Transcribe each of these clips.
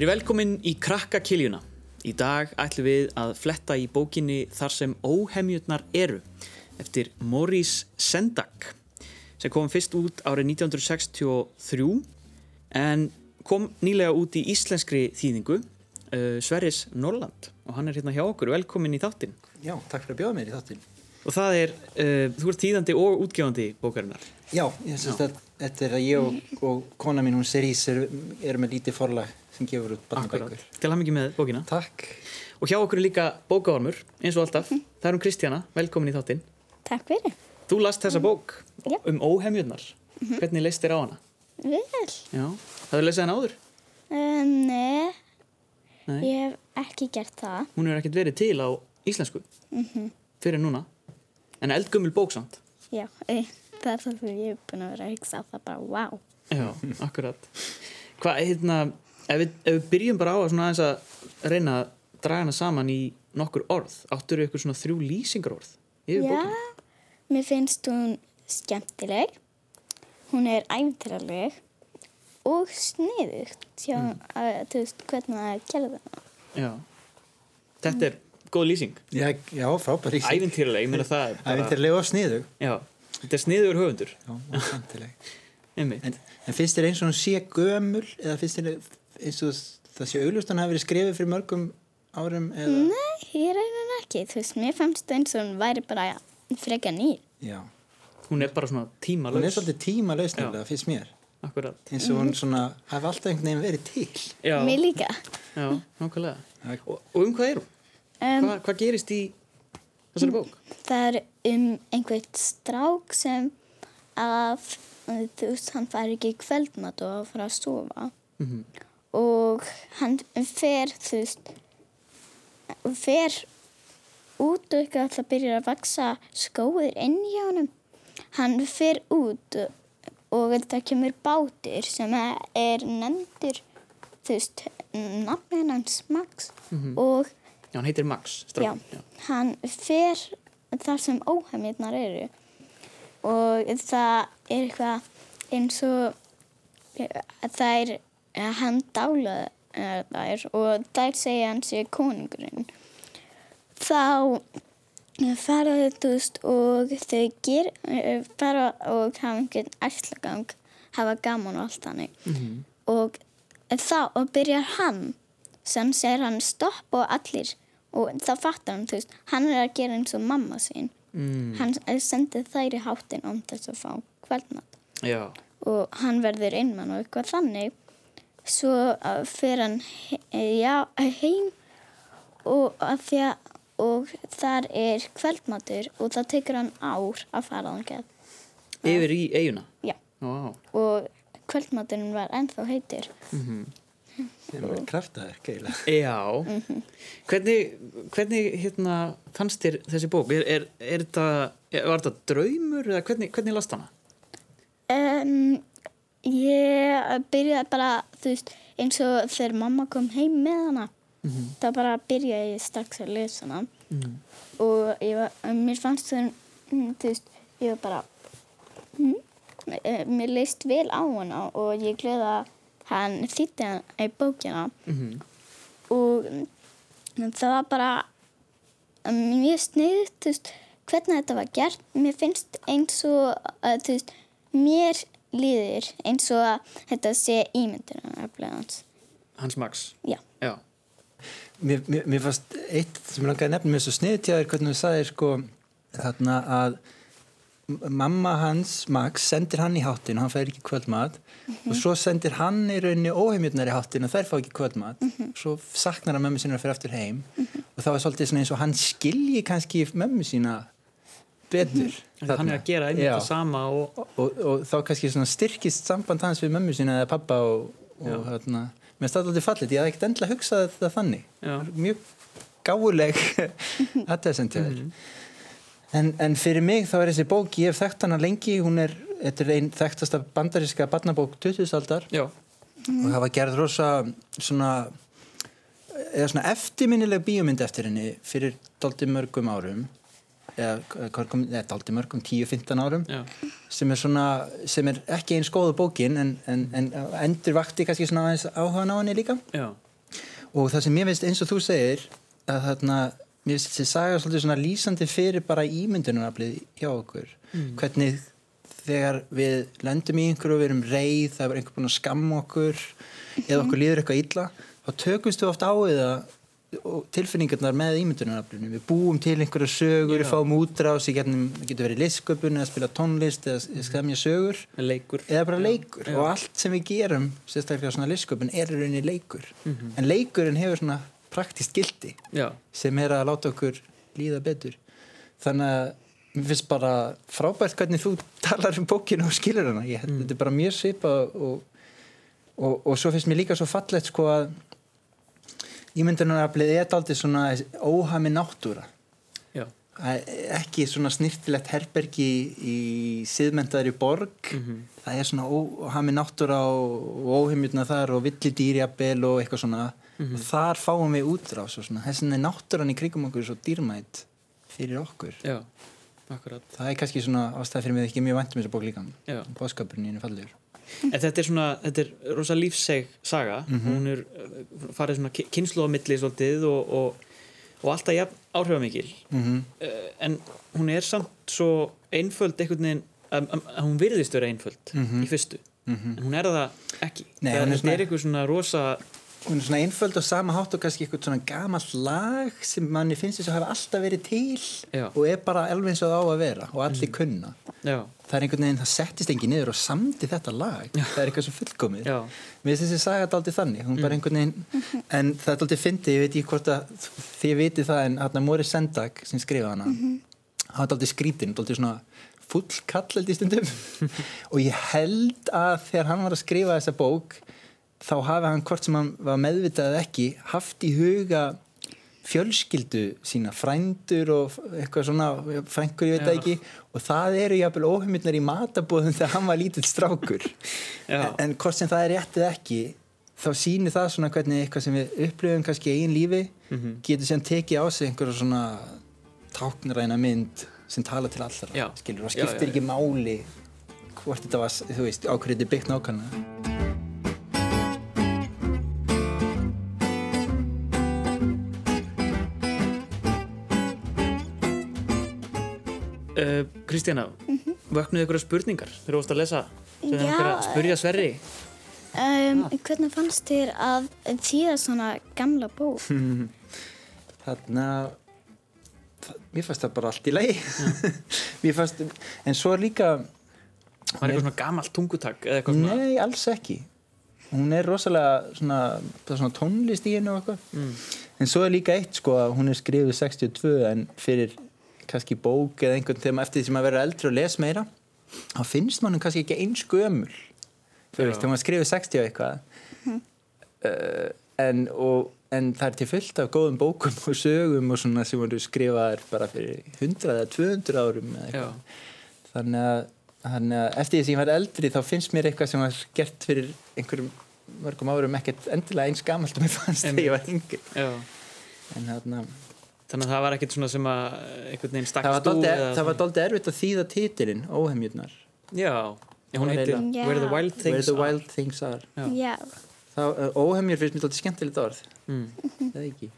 Verið velkomin í krakka kiljuna. Í dag ætlum við að fletta í bókinni Þar sem óhemjurnar eru eftir Maurice Sendak sem kom fyrst út árið 1963 en kom nýlega út í íslenskri þýðingu uh, Sverris Norland og hann er hérna hjá okkur. Velkomin í þáttinn. Já, takk fyrir að bjóða mér í þáttinn. Og það er, uh, þú ert þýðandi og útgefandi bókarinnar. Já, ég syns að þetta er að ég og, og kona mín, hún Serís, er, er með lítið forlag sem gefur út barnabækur. Til að mikið með bókina. Takk. Og hjá okkur er líka bókaormur, eins og alltaf. Það er um Kristjana, velkomin í þáttinn. Takk fyrir. Þú last þessa bók Já. um óhemjurnar. Hvernig leist þér á hana? Vel. Já, hafðu lesið hana áður? Uh, nei, Nei. ég hef ekki gert það. Hún hefur ekkert verið til á íslensku fyrir núna. En eldgömmul bók samt. Já, e, það er það sem ég hef búin að vera að hugsa á það bara, wow. Já, akkurat. Hvað, hérna, ef við, ef við byrjum bara á að að reyna að draga hana saman í nokkur orð, áttur ykkur svona þrjú lýsingarorð yfir Já, bókina? mér finnst hún skemmtileg, hún er æfintraleg og sniðugt. Sjá, að, þú veist, hvernig það gerði það. Já. Þetta er góð lýsing. Já, já frábær í sig. Ævintýraleg, ég meina það er bara... Ævintirlega og sniðu. Já, þetta er sniður höfundur. Já, og skemmtileg. En, en finnst þér eins og hún sé gömul eða finnst þér eins og það sé auglust hann hafi verið skrifið fyrir mörgum árum eða? Nei, ég reynin ekki. Þú veist, mér fannst eins og hún væri bara freka nýr. Já. Hún er bara svona tímalaus. Hún er svolítið tíma lausnilega, finnst mér. Akkurat. Eins og hún svona hafi alltaf einhvern veginn verið til. Já, Mér líka. já, nákvæmlega. Og, og um hvað er hún? Um, Hva, hvað gerist í þessari bók? Það er um einhvern strák sem að, þú veist, hann fær ekki kvöldmat og fara að sofa Mhm. Og hann fer, þú veist, fer út og að það byrjar að vaksa skóður inn í honum. Hann fer út og það kemur bátur sem er nefndur, þú veist, nafnin hans Max og Já, hann heitir Max. Já, strákurinn. hann fer þar sem óhemjurnar eru og það er eitthvað eins og það er eh, hann dála þær og þær segja hann sé konungurinn. Þá fara þau þú veist og þau ger, eh, fara og hafa einhvern æslagang hafa gaman og allt þannig. Mhm. og þá og byrjar hann sem segir hann stopp og allir og þá fattar hann, þú veist, hann er að gera eins og mamma sín. Mm, hann sendir þær í hátinn om þess að fá kvöldnatt já, og hann verður innmann og eitthvað þannig svo fer hann he já, heim og, að, og þar er kvöldmatur og það tekur hann ár að fara þangað yfir í eiguna. já, Vá. og kvöldmaturinn var ennþá heitur Það er verið kraftaður, geilega. Já. Mhm. Hvernig, hvernig hérna, fannst þér þessi bók? Er, er, er þetta, er, var þetta draumur eða hvernig, hvernig last hana? Um, ég byrjaði bara, þú veist, eins og þegar mamma kom heim með hana, þá bara byrjaði ég strax að lesa hana. Mm. og ég var, mér fannst það, mm, þú veist, ég var bara, mm, eh, mér leist vel á hana og ég glöði að hann þýtti hann í bókina. Mm og mm, það var bara mm, mjög sniðut, þú veist, hvernig þetta var gert. Mér finnst eins og, þú veist, mér líður eins og að þetta sé ímyndunum af hans. Hans Max. Já. Já. Mér, mér, mér fannst eitt sem ég langaði að nefna mér svo sniðtjáður hvernig þú sagðir sko þarna að mamma hans, Max, sendir hann í háttin og hann fær ekki kvöldmat og svo sendir hann í rauninni óheimjörnar í háttin og þær fá ekki kvöldmat svo saknar hann mömmu sína að fyrir aftur heim og það var svolítið eins og hann skilji kannski mömmu sína betur. Hann er að gera einmitt það sama og... og, og, og þá kannski styrkist samband hans við mömmu sína eða pappa og, og þarna, mér það alltaf fallit, ég hafði ekkert endilega hugsað það þannig. Já. mjög gáuleg aðtæðsend til þér en, en fyrir mig þá er þessi bók ég hef þekkt hana lengi, hún er þetta er einn þekktasta bandaríska barnabók 2000-aldar Já. og það var gerð rosa svona eða svona eftirminnileg bíómynd eftir henni fyrir doldi mörgum árum aldrei mörgum 10-15 árum sem er svona, sem er ekki eins góða bókin en, en, en endur vakti kannski svona aðeins áhugan á henni líka. Já. og það sem mér finnst eins og þú segir að þarna, mér finnst þessi saga svolítið svona lýsandi fyrir bara ímyndunaraflið hjá okkur. Hvernig þegar við lendum í einhverju og við erum reið, það er einhver búin að skamma okkur eða okkur líður eitthvað illa þá tökumst við oft á við og tilfinningarnar með ímyndunaraflinu. Við búum til einhverja sögur, við fáum útrás í það getur verið listsköpun eða spila tónlist eða skemja sögur. Leikur. Eða bara leikur. Já. og allt sem við gerum sérstaklega svona listsköpun er í rauninni leikur. Mhm. en leikurinn hefur svona praktist gildi Já. sem er að láta okkur líða betur. Þannig að mér finnst bara frábært hvernig þú talar um bókinu og skilur hana. Ég, Mm. þetta er bara mjög svipa og, og, og svo finnst mér líka svo fallegt sko að ímyndunaraflið er aldrei svona óhami náttúra. Ekki svona snirtilegt herbergi í siðmentaðri borg. Mhm. það er svona óhami náttúra og, óheimjutna þar og villidýrjabel og eitthvað svona. Mhm. og þar fáum við útrás og svona. Þessin er náttúran í kringum okkur svo dýrmætt fyrir okkur. Já. Það er kannski svona ástæð fyrir mig ekki mjög vænt um þessa bók líka. Bóðskapurinn í henni fallegur En þetta er svona, þetta er rosa lífseg saga, hún er uh, farið svona kynslu á milli svolítið og, og, og alltaf jafn áhrifamikil mm -hmm. en hún er samt svo einföld einhvern veginn, að, að, að hún virðist vera einföld Mhm. í fyrstu Mhm. en hún er það ekki Nei, það er svona- er eitthvað svona rosa hún er svona einföld og sama hátt og kannski eitthvað svona gamalt lag sem manni finnst þess að hafa alltaf verið til Já. og er bara og það á að vera og allir kunna já, það er einhvern veginn, það settist engin niður og samdi þetta lag, það er eitthvað svo fullkomið. Já, mér finnst þessi saga daldið þannig. Hún bara einhvern veginn, en það er daldið fyndið ég veit ekki hvort að þið vitið það en hann Móri Sendak sem skrifa hana hann var daldið skrítin, daldið svona full kall í stundum. Og ég held að þegar hann var að skrifa þessa bók þá hafi hann hvort sem hann var meðvitað ekki haft í huga fjölskyldu sína, frændur og eitthvað svona, frængur ég veit Já. ekki og það eru jafnvel óheimilnar í matabóðum þegar hann var lítill strákur Já. en, en hvort sem það er rétt eða ekki þá sýnir það svona hvernig eitthvað sem við upplifum kannski í eigin lífi Mhm. getur sem tekið á sig einhverja svona táknræna mynd sem tala til allra Já. skilur, og Já, skiptir já, já. ekki máli hvort þetta var, þú veist, ákveðið byggt nákvæmlega uh, Kristjana vöknuðu ykkur spurningar þegar þú varst að lesa sem Já. einhver að spurja Sverri? Um, hvernig fannst þér að þýða svona gamla bók? þarna það, mér fannst það bara allt í lagi. Mér fannst, en svo er líka var eitthvað svona gamalt tungutak eða eitthvað svona? Nei, alls ekki. Hún er rosalega svona, það er svona tónlist í hennu mm. en svo er líka eitt sko að hún er skrifið 62 en fyrir kannski bók eða einhvern þegar maður eftir því sem að vera eldri og les meira þá finnst mann kannski ekki eins gömul. Þú veist, þegar maður skrifið 60 og eitthvað uh, en, og, en það er til fullt af góðum bókum og sögum og svona sem voru skrifaðar bara fyrir 100 eða 200 árum eða þannig að, þannig að eftir því sem ég var eldri þá finnst mér eitthvað sem var gert fyrir einhverjum mörgum árum ekkert endilega eins gamalt og mér fannst þegar ég var yngri. En þarna þannig að það var ekkert svona sem að einhvern veginn það var stakst úr það var dálítið erfitt að þýða títilinn óhemjurnar. Já, hún Það heitir eiginlega- Where the Wild Where Things the Are. Wild Things Are. Já. Þá, uh, óhemjur finnst mér dálítið skemmtilegt orð. Mm. eða ekki.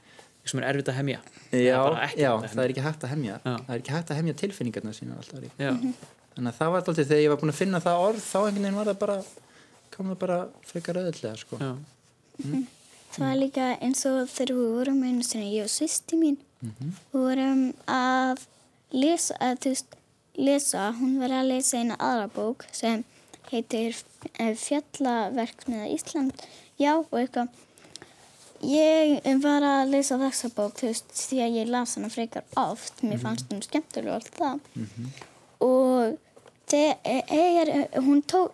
Sem er erfitt að hemja. Já, ekki já, það er ekki hægt að hemja. Já. það er ekki hægt að hemja tilfinningarna sína alltaf já, þannig að það var dálítið þegar ég var búin að finna það orð þá einhvern veginn var það bara kom það bara frekar öðulega sko. já, Það var líka eins og þegar við vorum einu sinni, ég og sýsti mín, Mhm. vorum að lesa, að veist, lesa, hún var að lesa eina aðra bók sem heitir eh, Fjallaverksmiða Ísland, já, og eitthvað. Ég var að lesa þessa bók, þú veist, því að ég las hana frekar oft, mér fannst hún skemmtilega og allt það. Og þegar hún tók,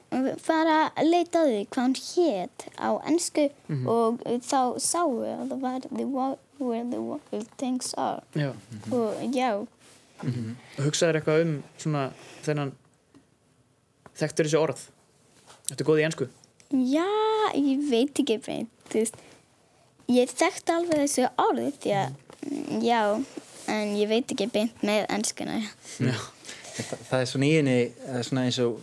var að leita því hvað hún hét á ennsku og þá sáu að það var the, Wa- Where the Wild Things Are. já. Og já, og hugsaður eitthvað um svona þennan þekktur þessi orð Þetta er góð í ensku já, ég veit ekki beint, ég þekkti alveg þessu orði því að, mm, já, en ég veit ekki beint með ennskuna. Já. það, það er svona í henni svona eins og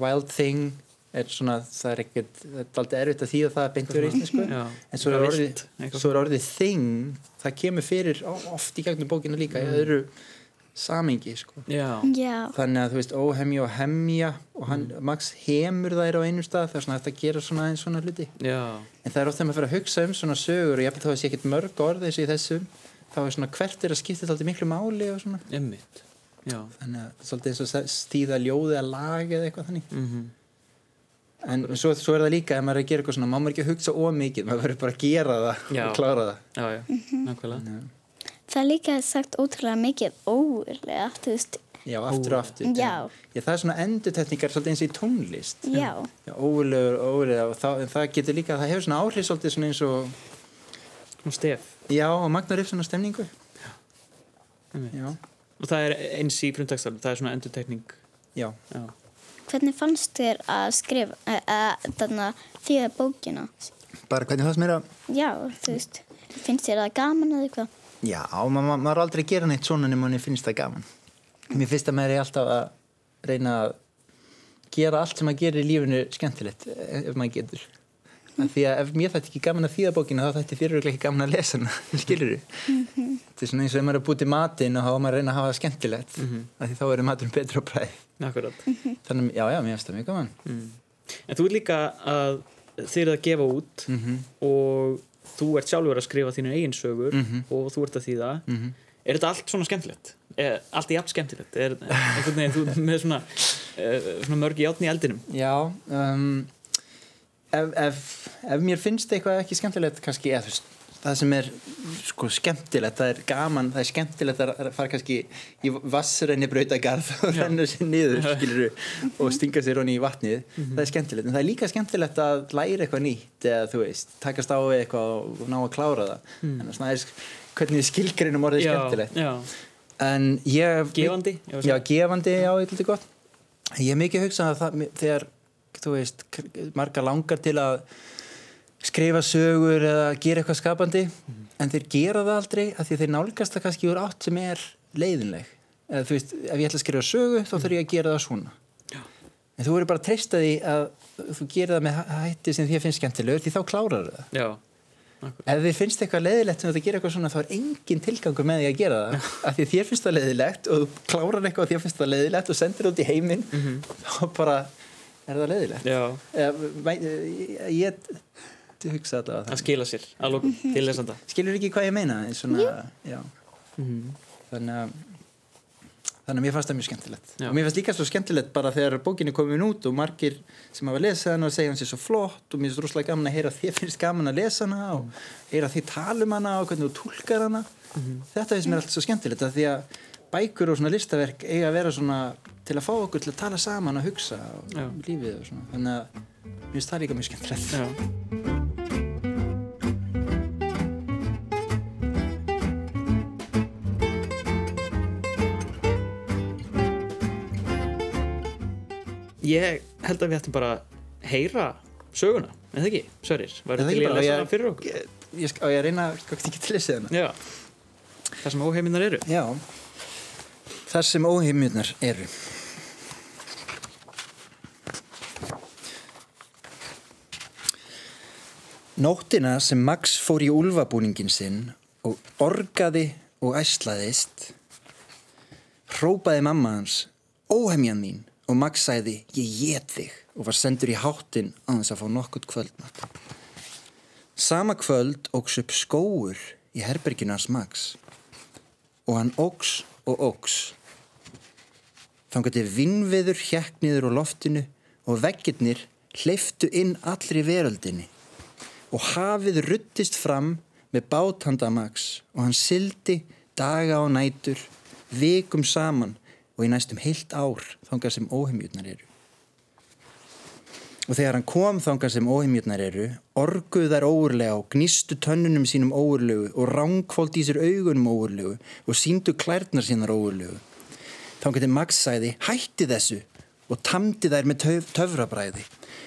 wild thing er svona, það er ekkert það er aldrei erfitt að þýða það beint fyrir íslensku. Já. en svo er, orðið, svo er orðið thing það kemur fyrir oft í gegnum bókina líka í öðru samingi sko. Já. Já, þannig að þú veist óhemja og hemja og hann, Max hemur þær á einu stað það er svona hægt að gera svona eins svona hluti. Já. en það er oft þegar maður fyrir að hugsa um svona sögur og ég held þá að sé ekkert mörg orð eins og í þessum þá er svona hvert er að skipta þetta miklu máli og svona. Þannig að svolítið eins og stíða ljóði að laga eða eitthvað þannig. Mm en svo, svo er það líka ef maður er að gera eitthvað svona maður ekki að hugsa ómikið maður verður bara að gera það Já. og klára það Já, já. Nákvæmlega. það er líka sagt ótrúlega mikið óurlega, þú veist, já, aftur og aftur Já. já, það er svona svolítið eins og í tónlist já, já, óulegur, óulegur og það, en það getur líka, það hefur svona áhrif svolítið svona eins og Svona stef. já, og magnar upp svona stemningu já, Og það er eins í frumtakstalum. Það er svona endurtekning. já Já. Hvernig fannst þér að skrifa, að þarna þýða bókina? bara hvernig það sem er að Já, þú veist, finnst þér það gaman eða eitthvað? Já, ma ma maður er aldrei að gera neitt svona nema henni finnst það gaman. Mér finnst að maður er alltaf að reyna að gera allt sem maður gerir í lífinu skemmtilegt eh, ef maður getur. Mm. Því að ef mér þætti ekki gaman að þýða bókina þá þætti fyrir ekki gaman að lesa hana, skilur þú? Þetta er svona eins og ef maður er að búti matinn og þá maður að reyna að hafa það skemmtilegt mm -hmm. því þá er maturinn betur á bræð. Akkurat. Þannig, já, já, mér finnst það mjög gaman. Mm. En þú ert líka að þið eruð að gefa út Mm og þú ert sjálfur að skrifa þínu eigin sögur Mhm. og þú ert að þýða. -hmm. Er þetta allt svona skemmtilegt? Er, allt í jafn skemmtilegt? Er einhvern veginn þú með svona, uh, svona mörg í átni í eldinum? Já, um, ef, ef, ef mér finnst eitthvað ekki skemmtilegt kannski, eða þú veist, það sem er sko skemmtilegt, það er gaman það er skemmtilegt að fara kannski í vassrenni brautagarð og Já. renna sér niður, skilur og stinga sér honni í vatnið, það er skemmtilegt en það er líka skemmtilegt að læra eitthvað nýtt eða þú veist, takast á við eitthvað og ná að klára það, Mm. en það er hvernig skilgrinum orðið skemmtilegt Já, en ég gefandi? Já, segja. gefandi, já, eitthvað gott Ég hef mikið hugsað að það, þegar þú veist, marga langar til að skrifa sögur eða gera eitthvað skapandi en þeir gera það aldrei af því að þeir nálgast það kannski úr átt sem er leiðinleg. Eða þú veist, ef ég ætla að skrifa sögu þá þarf ég að gera það svona. Já. en þú verður bara að treysta því að þú gerir það með hæ- hætti sem þér finnst skemmtilegur því þá klárar það. Já, ef þið finnst eitthvað leiðilegt sem þetta gerir eitthvað svona þá er engin tilgangur með því að gera það. Af því að þér finnst það leiðilegt og þú klárar eitthvað og þér finnst það leiðilegt bara er það hugsa að skila sér að lókum til lesanda. skilur ekki hvað ég meina svona, já, Mm. þannig að þannig að mér fannst það mjög skemmtilegt Já. og mér fannst líka svo skemmtilegt bara þegar bókin er komin út og margir sem hafa lesað hana og segja hann sér svo flott og mér finnst rosalega gaman að heyra að þér finnst gaman að lesa hana og heyra að þið tala um hana og hvernig þú tólkar hana þetta finnst mér alltaf svo skemmtilegt að því að bækur og svona listaverk eiga að vera svona til að fá okkur til að tala saman og hugsa og Já. um lífið og svona þannig að mér finnst það líka mjög skemmtilegt Já. Ég held að við ættum bara að heyra söguna, en það ekki, Sverrir, Er væri það til að lesa hana fyrir okkur? ég, ég, á ég að reyna ekki til lesið hana Já, það sem óheiminnar eru. Já, þar sem óheimjurnar eru. Nóttina sem Max fór í úlfabúningin sinn og orgaði og æslaðist, hrópaði mamma hans, óheimjan þín, og Max sæði, ég get þig, og var sendur í háttin á þess að fá nokkurt kvöldmatt. Sama kvöld óks upp skóur í herberginu hans Max og hann óks og óks. Þannig að vinnviður hjekk niður á loftinu og veggirnir hleyftu inn allri veröldinni og hafið ruttist fram með bátanda Max og hann sildi daga og nætur vikum saman og í næstum heilt ár þangar sem óheimjutnar eru. Og þegar hann kom þangar sem óheimjutnar eru, orguð þær óurlega og gnistu tönnunum sínum óurlegu og rángkvolt í sér augunum óurlegu og síndu klærnar sínar óurlegu. Þangar til Max sæði, hætti þessu og tamdi þær með töf, töfrabræði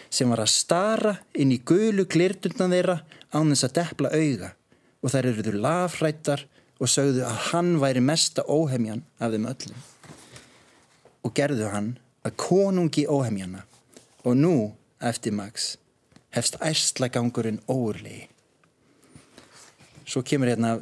sem var að stara inn í gulu glirtundan þeirra án þess að depla auga og þær eruður lafrættar og sögðu að hann væri mesta óhemjan af þeim öllum og gerðu hann að konungi óhemjana og nú, eftir Max, hefst ærslagangurinn óurlegi. Svo kemur hérna,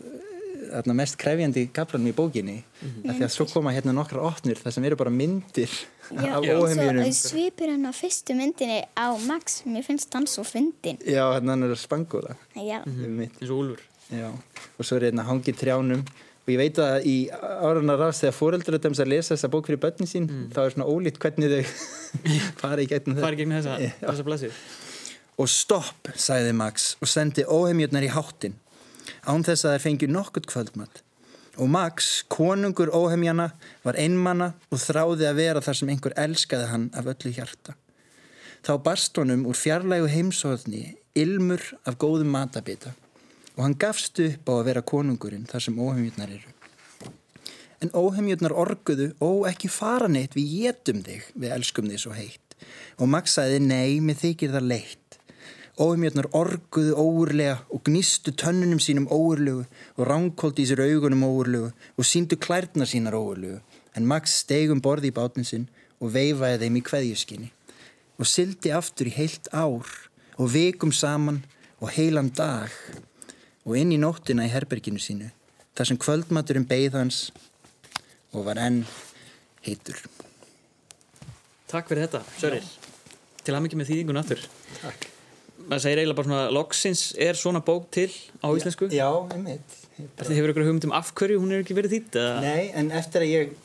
hérna mest krefjandi kaplanum í bókinni mm því að svo koma hérna nokkra opnir þar sem eru bara myndir Já, af og óhemjunum. svo svipur hann á fyrstu myndinni á Max, mér finnst hann svo fyndin. Já, hérna hann er að spangóla. Já, Mm. eins og Úlfur Já, og svo er hérna hangið trjánum og ég veit að í áranar ráðs þegar fóreldur að lesa þessa bók fyrir börnin sín þá er svona ólít hvernig þau fara í gegn þessa, Já. þessa blessið og stopp, sagði Max og sendi óheimjörnar í háttin án þess að þær fengju nokkurt kvöldmatt og Max, konungur óheimjana var einmanna og þráði að vera þar sem einhver elskaði hann af öllu hjarta. Þá barst honum úr fjarlægu heimsóðni ilmur af góðum matabita og hann gafst upp á að vera konungurinn þar sem óheimjörnar eru. En óheimjörnar orguðu, ó ekki fara neitt, við getum þig, við elskum þig svo heitt. Og Max sagði, nei, mér þykir það leitt. Óheimjörnar orguðu óurlega og gnistu tönnunum sínum óurlegu og ránkóldi í sér augunum óurlegu og síndu klærna sínar óurlegu. En Max steigum borði í bátnin sinn og veifaði þeim í kveðjuskinni og sildi aftur í heilt ár og vikum saman og heilan dag og inn í nóttina í herberginu sínu þar sem kvöldmaturinn beigð hans og var enn heitur. Takk fyrir þetta, Sörir Til að mikið með þýðingun aftur Takk. maður segir eiginlega bara svona loksins er svona bók til á íslensku Já, einmitt. Þetta hefur ykkur hugmynd um af hverju hún er ekki verið þýtt eða? Nei, en eftir að ég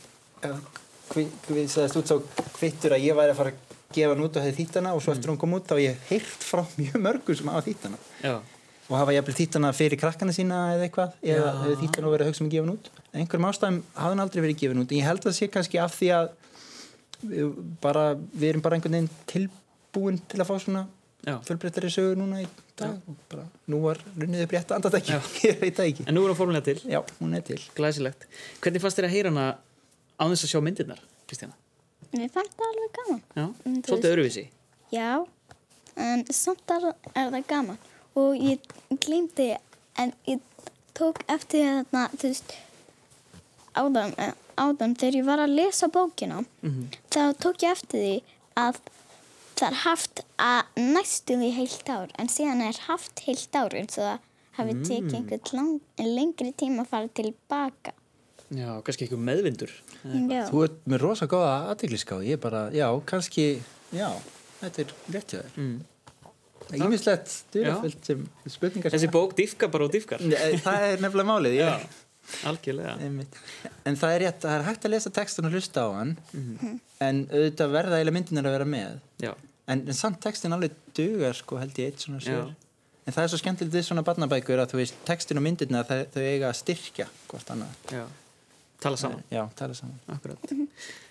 við sagðist út sá kvittur að ég væri að fara að gefa hann út og hefði þýtt hana og svo eftir hún kom út þá ég heyrt frá mjög mörgum sem hafa þýtt hana Já, og hafa jafnvel þýtt hana fyrir krakkana sína eða eitthvað? Eða Já. hefði þýtt hana og verið að hugsa um að gefa hann út? En einhverjum ástæðum hafði hann aldrei verið gefin út en ég held að það sé kannski af því að við, bara, við erum bara einhvern veginn tilbúin til að fá svona já. fjölbreyttari sögur núna í dag og bara nú var runnið upp rétt andatæki ég veit það ekki. En nú er hún fórmlega til, já, hún er til. Glæsilegt. Hvernig fannst þér að heyra hana á þess að sjá myndirnar, Kristjana? mér fannst það alveg gaman. Já, Mm, svolítið öðruvísi. Já, en samt er, er það gaman og ég glemdi en ég tók eftir þarna, þú veist áðan, eh, áðan þegar ég var að lesa bókina Mhm. þá tók ég eftir því að það er haft að næstu því heilt ár en síðan er haft heilt ár eins og það hafi tekið einhvern lang, lengri tíma að fara tilbaka. Já, kannski eitthvað. Meðvindur þú ert með rosa góða aðdegliská ég bara, já, kannski já, þetta er rétt hjá þér. Mm. Það ímislegt dyrafyllt sem spurningar Þessi bók diffkar bara og diffkar það er nefnilega málið Já, algjörlega. En það er rétt, það er hægt að lesa textan og hlusta á hann en auðvitað verða eiginlega myndinar að vera með. Já, en, en samt textin alveg dugar sko held ég eitt svona sér. En það er svo skemmtilegt við svona barnabækur að þú veist textin og myndirna þau, þau eiga að styrkja hvort annað. Já. Tala saman, já, tala saman. Akkurat.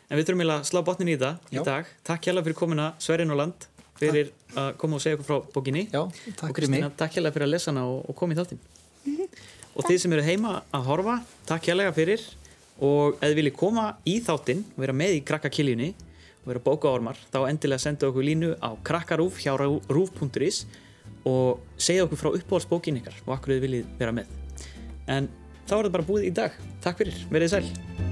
En við þurfum að slá botnin í þetta í dag. Takk hérlega fyrir komuna Sverrin og Land fyrir að koma og segja okkur frá bókinni. Já, takk fyrir mig. Takk hérlega fyrir að lesa hana og, og koma í þáttinn. Og þið sem eru heima að horfa takk hérlega fyrir. Og ef þið viljið koma í þáttinn og vera með í krakkakiljunni og vera bókaormar þá endilega senda okkur línu á krakkarúf hjá rúf.is og segja okkur frá uppáhaldsbókin ykkar og akkur þið viljið vera með. En þá er þetta bara búið í dag. Takk fyrir, verið sæl